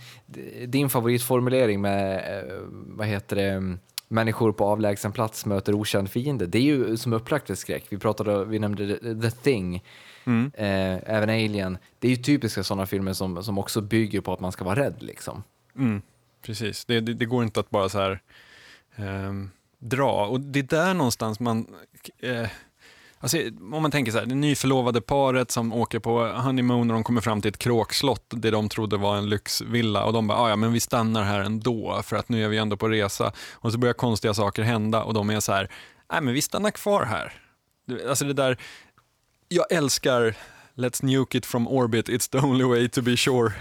din favoritformulering med, eh, vad heter det, människor på avlägsen plats möter okänd fiende. Det är ju som upplagt för skräck. Vi, pratade, vi nämnde The Thing, mm. eh, även Alien. Det är ju typiska sådana filmer som, som också bygger på att man ska vara rädd. Liksom. Mm, precis, det, det, det, går inte att bara så här eh, dra. Och det är där någonstans man... Eh, alltså, om man tänker så här, det nyförlovade paret som åker på honeymoon och de kommer fram till ett kråkslott, det de trodde var en lyxvilla och de bara, ah, ja men vi stannar här ändå för att nu är vi ändå på resa. Och så börjar konstiga saker hända och de är så här, nej men vi stannar kvar här. Alltså det där, jag älskar Let's nuke it from orbit, it's the only way to be sure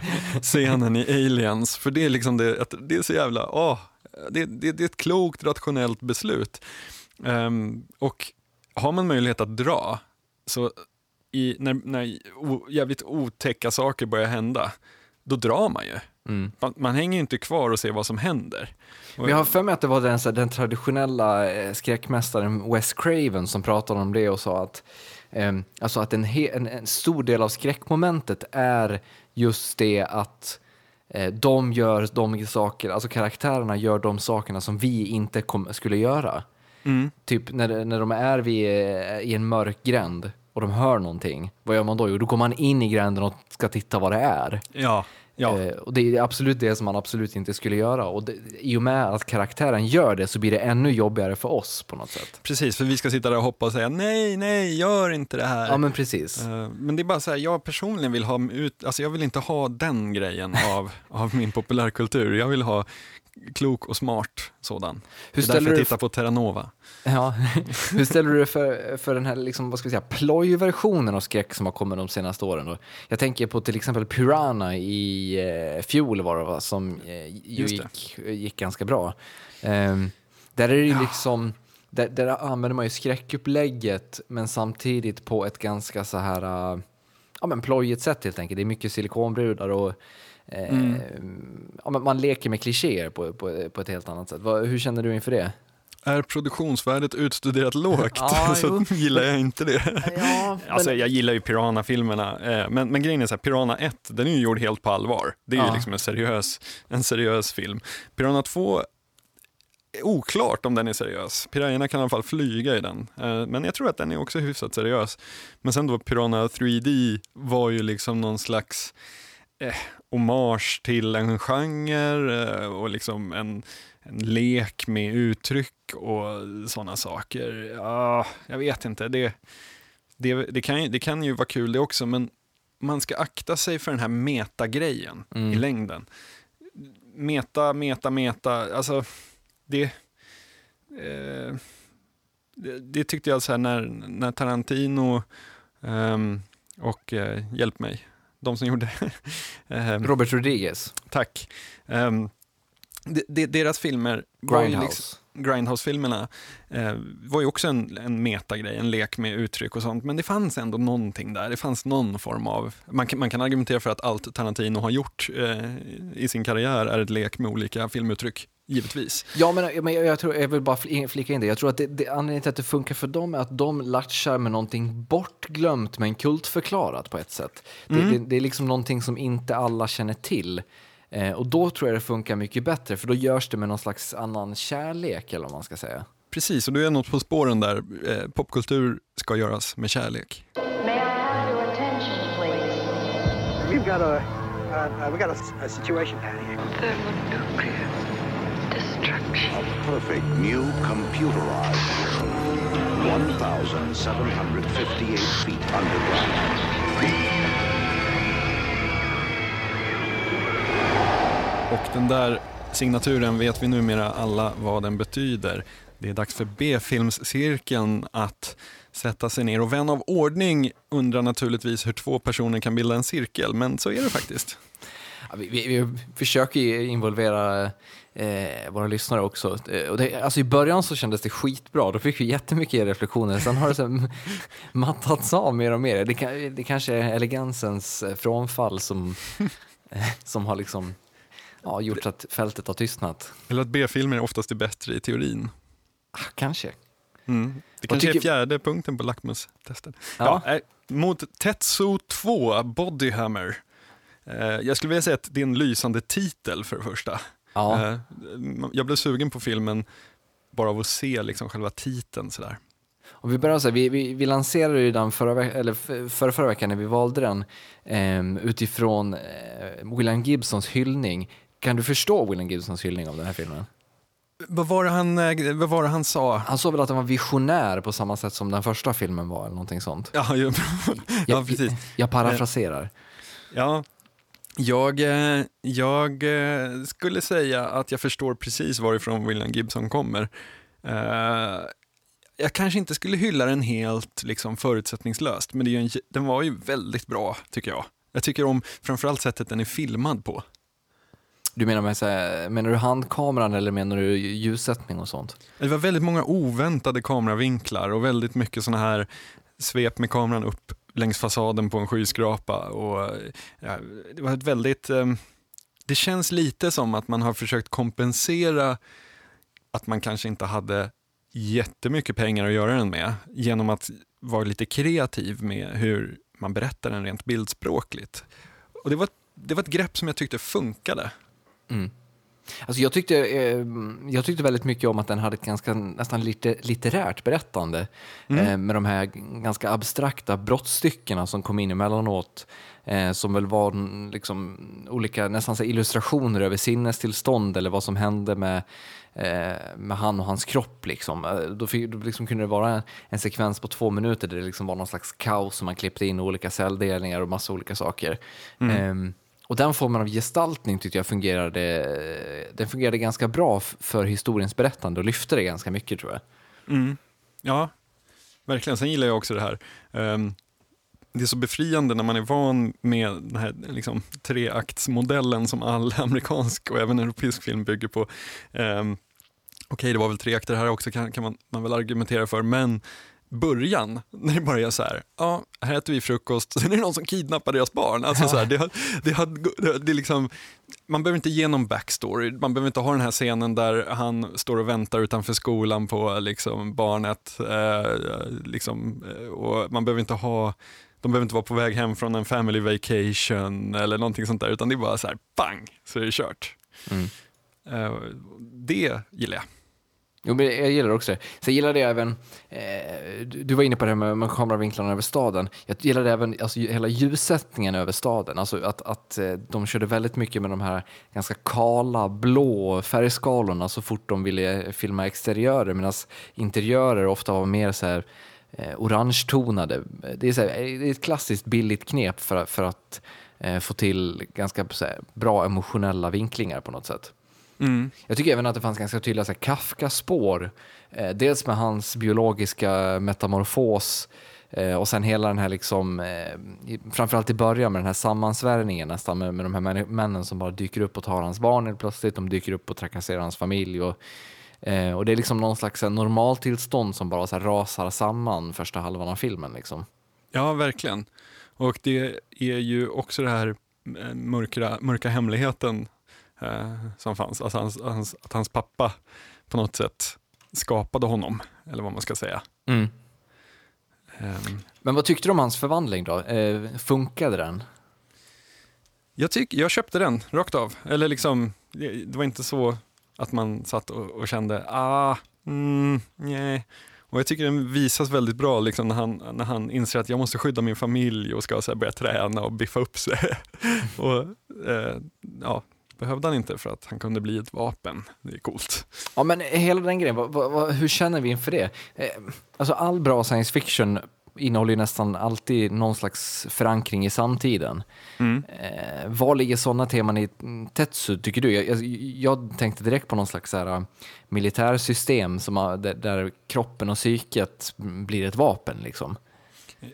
scenen i Aliens. För det är liksom det, det är så jävla, åh, det, det, det är ett klokt, rationellt beslut. Um, och har man möjlighet att dra, så i, när, när o, jävligt otäcka saker börjar hända, då drar man ju. Mm. Man, man, hänger inte kvar och ser vad som händer. Vi har för mig att det var den, den traditionella eh, skräckmästaren Wes Craven som pratade om det och sa att eh, alltså att en, en, en, stor del av skräckmomentet är just det att eh, de gör de saker, alltså karaktärerna gör de sakerna som vi inte kom, skulle göra. Mm. Typ när, när de är vid, i en mörk gränd och de hör någonting, vad gör man då? Jo, då går man in i gränden och ska titta vad det är. Ja. Ja. Eh, och det är absolut det som man absolut inte skulle göra. Och det, I och med att karaktären gör det så blir det ännu jobbigare för oss på något sätt. Precis, för vi ska sitta där och hoppa och säga nej, nej, gör inte det här. Ja, men precis. Eh, men det är bara så här, jag personligen vill ha ut, alltså jag vill inte ha den grejen av, av min populärkultur. Jag vill ha klok och smart sådan. Hur det är därför jag tittar på Terranova. Ja. Hur ställer du dig för, för den här liksom, vad ska vi säga, plojversionen av skräck som har kommit de senaste åren? Då? Jag tänker på till exempel Piranha i eh, fjol var det va, som eh, gick, gick ganska bra. Um, där är det ja. liksom, där, där använder man ju skräckupplägget men samtidigt på ett ganska så här, uh, ja men plojigt sätt helt enkelt. Det är mycket silikonbrudar och Mm. Eh, man leker med klichéer på, på, på ett helt annat sätt. hur känner du inför det? Är produktionsvärdet utstuderat lågt ja, så gillar jag inte det. Ja, men... alltså, jag gillar ju Piranha-filmerna, eh, men, men grejen är så här, Piranha 1, den är ju gjord helt på allvar. Det är ja. ju liksom en seriös, en seriös film. Piranha 2 oklart om den är seriös. Pirajerna kan i alla fall flyga i den. Eh, men jag tror att den är också hyfsat seriös. Men sen då Piranha 3D var ju liksom någon slags eh, hommage till en genre eh, och liksom en, en lek med uttryck och sådana saker. Ja, jag vet inte. Det, det, det, kan, ju- det kan ju vara kul det också, men man ska akta sig för den här metagrejen Mm. i längden. Meta, meta, meta, alltså det, eh, det, det tyckte jag så här när, när Tarantino ehm, och, eh, hjälp mig, de som gjorde, ehm, Robert Rodriguez, tack, Ehm, de, de, deras filmer liksom, Grindhouse. Grindhouse-filmerna eh, var ju också en, en metagrej, en lek med uttryck och sånt, men det fanns ändå någonting där. Det fanns någon form av, man kan, man kan argumentera för att allt Tarantino har gjort eh, i sin karriär är ett lek med olika filmuttryck, givetvis. Ja, men, men jag, jag, tror, jag vill bara fl- flika in det. Jag tror att det, det, anledningen till att det funkar för dem är att de latchar med någonting bortglömt men kultförklarat på ett sätt. Det, Mm. det, det är liksom någonting som inte alla känner till. Eh, och då tror jag det funkar mycket bättre, för då görs det med någon slags annan kärlek, eller vad man ska säga. Precis, och du är något på spåren där. Eh, popkultur ska göras med kärlek. We've got a, uh, uh, we got a, a situation down here. Thermonuclear perfect new computerized world. 1,758 feet underground. Och den där signaturen vet vi numera alla vad den betyder. Det är dags för B-filmscirkeln att sätta sig ner och vän av ordning undrar naturligtvis hur två personer kan bilda en cirkel, men så är det faktiskt. Ja, vi, vi, vi försöker involvera eh, våra lyssnare också. Eh, Och det, alltså I början så kändes det skitbra, då fick vi jättemycket reflektioner. Sen har det så mattats av mer och mer. Det, det kanske är elegansens eh, frånfall som, eh, som har liksom, ja, gjort att fältet har tystnat. Eller att B-filmer är oftast är bättre i teorin. Ah, kanske. Mm. Det kanske är tycker- fjärde punkten på lackmustestet. Ja. Ja. mot Tetsu 2, Bodyhammer. Jag skulle vilja säga att det är en lysande titel för det första. Ja. Eh, jag blev sugen på filmen bara av att se liksom själva titeln sådär. Och vi, så här, vi, vi, vi lanserade ju den förra, eller förra, förra veckan när vi valde den eh, utifrån eh, William Gibsons hyllning. Kan du förstå William Gibsons hyllning av den här filmen? Vad var, det han, eh, vad var han sa? Han sa väl att den var visionär på samma sätt som den första filmen var eller någonting sånt. Ja, ja Jag- precis. Jag parafraserar. Ja, jag, eh, jag eh, skulle säga att jag förstår precis varifrån William Gibson kommer. Eh, Jag kanske inte skulle hylla den helt liksom, förutsättningslöst, men en, den var ju väldigt bra tycker jag. Jag tycker om framförallt sättet den är filmad på. Du menar, med, så här, menar du handkameran eller menar du ljussättning och sånt? Det var väldigt många oväntade kameravinklar och väldigt mycket sådana här svep med kameran upp längs fasaden på en skyskrapa. Och, ja, det var ett väldigt... Eh, det känns lite som att man har försökt kompensera att man kanske inte hade jättemycket pengar att göra den med genom att vara lite kreativ med hur man berättar den rent bildspråkligt. Och det var, det var ett grepp som jag tyckte funkade. Mm. Alltså jag, tyckte, eh, jag tyckte väldigt mycket om att den hade ett ganska nästan lite, litterärt berättande eh, med de här ganska abstrakta brottstyckena som kom in emellanåt eh, som väl var mm, liksom, olika nästan så illustrationer över sinnestillstånd eller vad som hände med, eh, med han och hans kropp. Liksom. Eh, Då, fick, då liksom kunde det vara en, en sekvens på två minuter där det liksom var någon slags kaos som man klippte in olika celldelningar och massa olika saker. Ehm, och den formen av gestaltning tyckte jag fungerade, den fungerade ganska bra för historiens berättande och lyfte det ganska mycket tror jag. Mm. Ja, verkligen. Sen gillar jag också det här. Um, det är så befriande när man är van med den här liksom, treaktsmodellen som all amerikansk och även europeisk film bygger på. Um, Okej, det var väl tre akter här också kan, kan man, man väl argumentera för, men början, när det bara är så här, ja, här äter vi frukost, sen är det någon som kidnappar deras barn. Alltså så här, det, har, det, har, det, liksom, man behöver inte ge någon backstory, man behöver inte ha den här scenen där han står och väntar utanför skolan på liksom, barnet. Eh, liksom, eh, och man behöver inte ha, de behöver inte vara på väg hem från en family vacation eller någonting sånt där, utan det är bara så här, bang, så är det kört. Mm. Eh, det gillar jag. Jo, men jag gillar också det. Sen gillade jag även, eh, du var inne på det här med, med kameravinklarna över staden. Jag gillade även alltså, hela ljussättningen över staden. Alltså att, att eh, de körde väldigt mycket med de här ganska kala, blå färgskalorna så fort de ville filma exteriörer. Medan interiörer ofta var mer så här eh, orangetonade. Det är, så här, det är ett klassiskt billigt knep för, för att eh, få till ganska så här, bra emotionella vinklingar på något sätt. Mm. Jag tycker även att det fanns ganska tydliga så här, Kafka-spår. Eh, dels med hans biologiska metamorfos eh, och sen hela den här, liksom, eh, framförallt i början med den här sammansvärjningen nästan med, med de här män- männen som bara dyker upp och tar hans barn helt plötsligt. De dyker upp och trakasserar hans familj. Och, eh, och det är liksom någon slags normaltillstånd som bara så här, rasar samman första halvan av filmen. Liksom. Ja, verkligen. Och det är ju också det här eh, mörkra, mörka hemligheten eh, som fanns. Alltså hans, hans, att hans pappa på något sätt skapade honom, eller vad man ska säga. Ehm, Men vad tyckte du om hans förvandling då? Eh, funkade den? Jag, tyck, jag köpte den rakt av. Eller liksom, det det var inte så att man satt och, och kände, ah, mm, nej. Och jag tycker den visas väldigt bra liksom, när, han, när han inser att jag måste skydda min familj och ska så här, börja träna och biffa upp sig. och, eh, ja, behövde han inte för att han kunde bli ett vapen. Det är coolt. Ja, men hela den grejen, vad, vad, hur känner vi inför det? Eh, alltså all bra science fiction innehåller ju nästan alltid någon slags förankring i samtiden. Eh, var ligger sådana teman i Tetsu, tycker du? Jag, jag, jag tänkte direkt på någon slags här, uh, militärsystem som, där, där kroppen och psyket blir ett vapen. Liksom.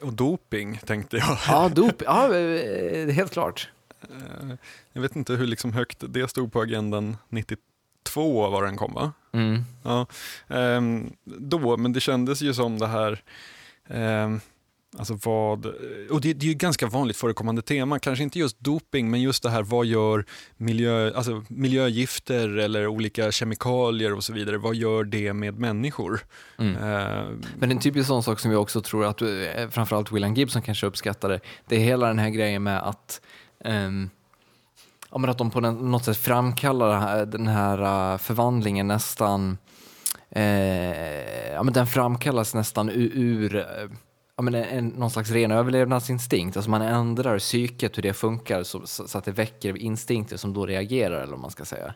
Och doping tänkte jag. Ja, dop, ja, eh, helt klart. Eh, jag vet inte hur liksom högt det stod på agendan 92 var den kom va? Mm. Ja, ehm, då, men det kändes ju som det här, ehm, alltså vad, och det, det är ju ganska vanligt förekommande tema, kanske inte just doping, men just det här vad gör miljö, alltså miljögifter eller olika kemikalier och så vidare, vad gör det med människor? Mm. Ehm, Men en typisk sån sak som jag också tror att eh, framförallt William Gibson kanske uppskattade, det är hela den här grejen med att ja, men att de på något sätt framkallar här- den här eh, förvandlingen nästan, eh, ja men den framkallas nästan ur, ur ja, men en, någon slags ren överlevnadsinstinkt. Alltså man ändrar psyket, hur det funkar, så, så, så att det väcker instinkter som då reagerar, eller vad man ska säga.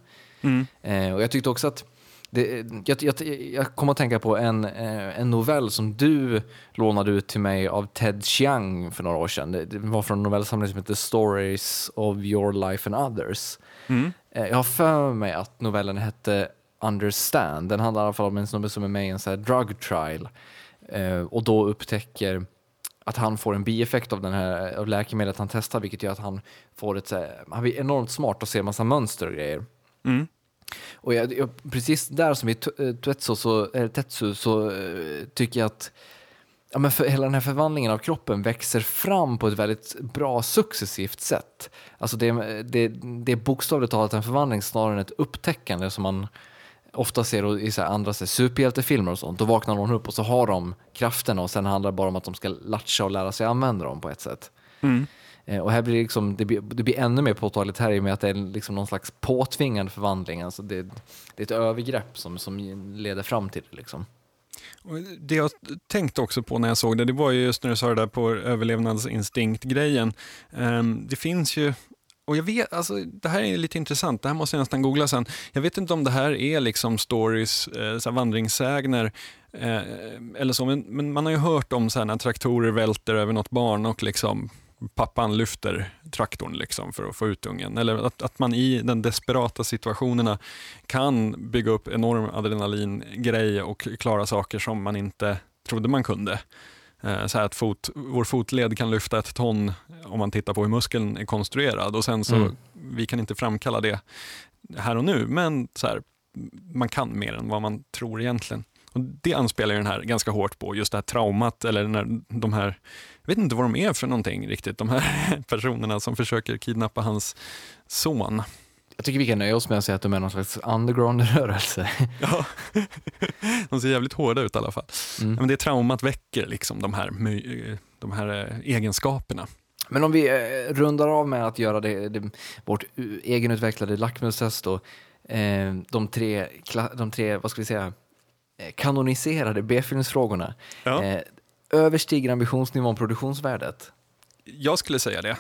Eh, och jag tyckte också att det, jag, jag, jag kom att tänka på en, eh, en novell som du lånade ut till mig av Ted Chiang för några år sedan. Det, var från en novellsamling som heter Stories of your life and others. Eh, jag har för mig att novellen hette Understand. Den handlar i alla fall om en snubbe som är med i en så här drug trial eh, och då upptäcker att han får en bieffekt av, den här, av läkemedlet han testar, vilket gör att han får ett, så här, han blir enormt smart och ser massa mönster och grejer. mm. Och jag, jag, precis där som i eh, Tetsu så, Tetsu så eh, tycker jag att ja, men för, hela den här förvandlingen av kroppen växer fram på ett väldigt bra successivt sätt. Alltså det, det, det är bokstavligt talat en förvandling snarare än ett upptäckande som man ofta ser i så här andra så här superhjältefilmer och sånt. Då vaknar någon upp och så har de krafterna och sen handlar det bara om att de ska latcha och lära sig använda dem på ett sätt. Mm. Eh, och här blir det, liksom, det, blir, det blir ännu mer påtagligt här i och med att det är liksom någon slags påtvingad förvandling. Alltså det, det är ett övergrepp som, som leder fram till det. Liksom. Det jag tänkte också på när jag såg det, det var ju just när du sa det där på överlevnadsinstinkt-grejen. Ehm, det finns ju, och jag vet, alltså det här är lite intressant, det här måste jag nästan googla sen. Jag vet inte om det här är liksom stories, eh, så här vandringssägner, eh, eller så, men, men man har ju hört om så här när traktorer välter över något barn och liksom pappan lyfter traktorn liksom för att få ut ungen. Eller att, att man i den desperata situationerna kan bygga upp enorm adrenalingrej och klara saker som man inte trodde man kunde. Eh, Så att fot, vår fotled kan lyfta ett ton om man tittar på hur muskeln är konstruerad och sen så, Mm. vi kan inte framkalla det här och nu, men så här, man kan mer än vad man tror egentligen. Och Det anspelar den här ganska hårt på, just det här traumat, eller när de här, jag vet inte vad de är för någonting riktigt, de här personerna som försöker kidnappa hans son. Jag tycker vi kan nöja oss med att säga att de är någon slags underground-rörelse. Ja. De ser jävligt hårda ut i alla fall. Mm. Men det traumat väcker liksom de här, de här eh, egenskaperna. Men om vi eh, rundar av med att göra det, det, vårt egenutvecklade lackmustest då. Eh, de, tre, de tre, vad ska vi säga, kanoniserade B-filmsfrågorna. Ja. Eh, överstiger ambitionsnivån produktionsvärdet? Jag skulle säga det.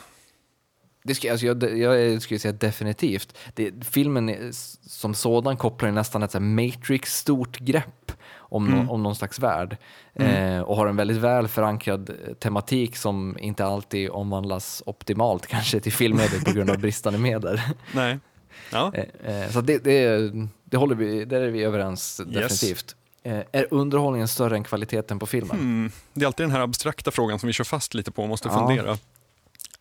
Det skulle, alltså jag, jag skulle säga definitivt. Det, filmen som sådan kopplar nästan ett Matrix-stort grepp om, nå- om någon slags värld. Eh, och har en väldigt väl förankrad eh, tematik som inte alltid omvandlas optimalt kanske till filmmedel på grund av bristande medel. Nej. Ja. Eh, eh, så det, det, det håller vi, där är vi överens definitivt. Eh, är underhållningen större än kvaliteten på filmen? Mm. Det är alltid den här abstrakta frågan som vi kör fast lite på och måste Ja. fundera.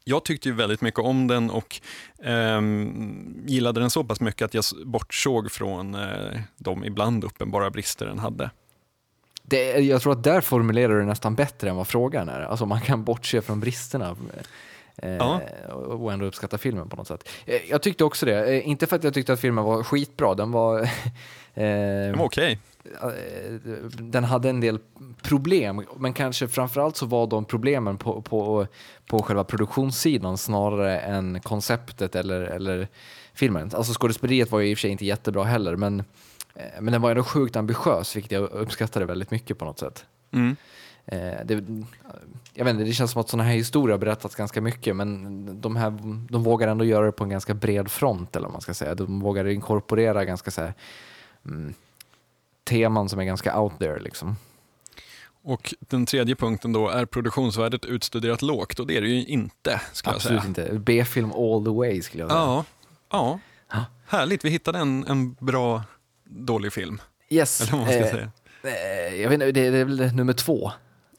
Jag tyckte ju väldigt mycket om den och ehm, gillade den så pass mycket att jag bortsåg från eh, de ibland uppenbara brister den hade. Det, jag tror att där formulerar du nästan bättre än vad frågan är. Alltså man kan bortse från bristerna eh, Ja. och ändå uppskatta filmen på något sätt. Eh, jag tyckte också det. Eh, inte för att jag tyckte att filmen var skitbra, den var... eh, Den var okej. eh, den hade en del problem, men kanske framförallt så var de problemen på, på, på själva produktionssidan snarare än konceptet eller, eller filmen. Alltså skådespeleriet var ju i och för sig inte jättebra heller, men, eh, men den var ändå sjukt ambitiös, vilket jag uppskattade väldigt mycket på något sätt. Mm. Eh, det, jag vet inte, det känns som att sådana här historier har berättats ganska mycket, men de, här, de vågar ändå göra det på en ganska bred front, eller vad man ska säga. De vågar inkorporera ganska så här, mm, teman som är ganska out there. Liksom. Och den tredje punkten då, är produktionsvärdet utstuderat lågt? Och det är det ju inte, skulle jag Absolut säga. inte. B-film all the way skulle jag säga. Ja, ja. Ja. härligt. Vi hittade en, en bra dålig film. Yes. Eller vad man ska eh, säga. eh, jag vet inte, det, det är väl nummer två.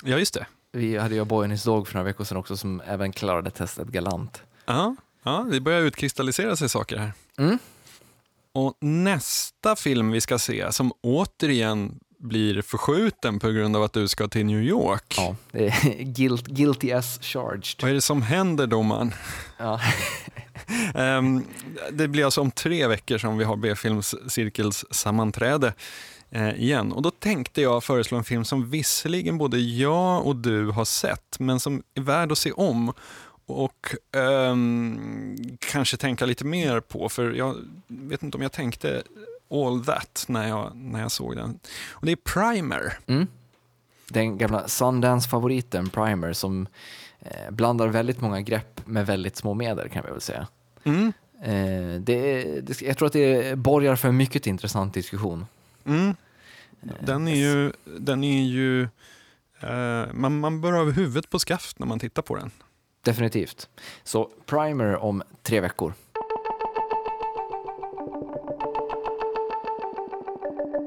Ja, just det. Vi hade ju His Dog för några veckor sedan också som även klarade testet galant. Ja, ja, det börjar utkristallisera sig saker här. Mm. Och nästa film vi ska se, som återigen blir förskjuten på grund av att du ska till New York. Ja, det är guilt, guilty as charged. Vad är det som händer domaren? Ja. um, det blir alltså om tre veckor som vi har B-films cirkels sammanträde eh, igen. Och då tänkte jag föreslå en film som visserligen både jag och du har sett, men som är värd att se om. Och um, kanske tänka lite mer på, för jag vet inte om jag tänkte all that när jag, när jag såg den. Och det är Primer. Mm. Den gamla Sundance-favoriten Primer som eh, blandar väldigt många grepp med väldigt små medel kan vi väl säga. Mm. Eh, det, det, jag tror att det borgar för en mycket intressant diskussion. Mm. Den är ju, den är ju eh, man, man bör ha huvudet på skaft när man tittar på den. Definitivt. Så Primer om tre veckor.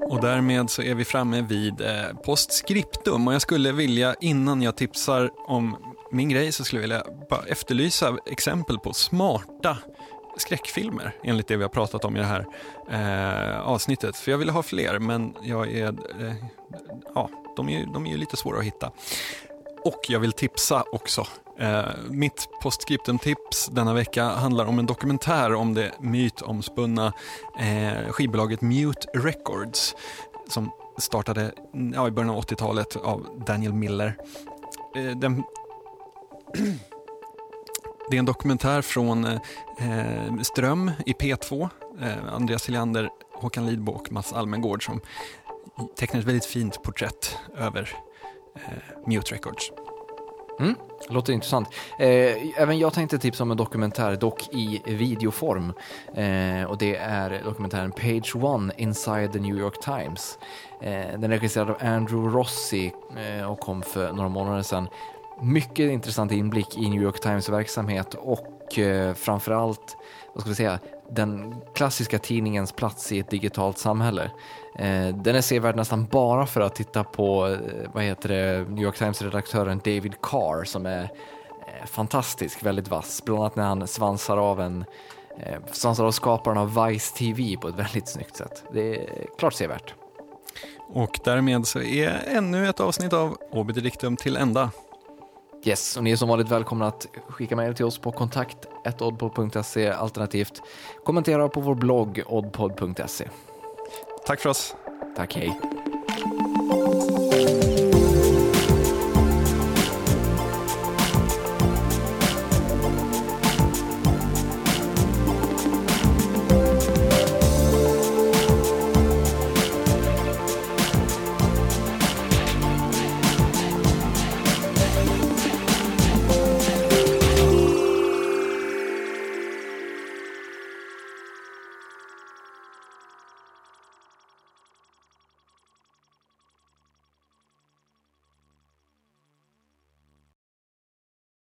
Och därmed så är vi framme vid eh, postscriptum och jag skulle vilja innan jag tipsar om min grej så skulle jag vilja bara efterlysa exempel på smarta skräckfilmer enligt det vi har pratat om i det här eh, avsnittet. För jag vill ha fler men jag är, eh, ja, de är, de är ju lite svåra att hitta. Och jag vill tipsa också. Eh, mitt postscriptum-tips denna vecka handlar om en dokumentär om det mytomspunna eh, skivbolaget Mute Records som startade ja, i början av 80-talet av Daniel Miller. Eh, den, det är en dokumentär från eh, Ström i P2, eh, Andreas Hiljander, Håkan Lidbo och Mats Almengård som tecknar ett väldigt fint porträtt över eh, Mute Records. Mm, låter intressant. Eh, även jag tänkte tipsa om en dokumentär, dock i videoform. Eh, och det är dokumentären Page One Inside the New York Times. Eh, den är regisserad av Andrew Rossi eh, och kom för några månader sedan. Mycket intressant inblick i New York Times verksamhet och eh, framförallt, vad ska vi säga, den klassiska tidningens plats i ett digitalt samhälle. Eh, den är sevärd nästan bara för att titta på, eh, vad heter det, New York Times-redaktören David Carr som är eh, fantastisk, väldigt vass. Bland annat när han svansar av en eh, svansar av skaparen av Vice TV på ett väldigt snyggt sätt. Det är klart sevärt. Och därmed så är ännu ett avsnitt av Obedictum till ända. Yes, och ni är som vanligt välkomna att skicka mejl till oss på kontakt oddpod.se alternativt kommentera på vår blogg oddpod.se. Tack för oss. Tack, hej.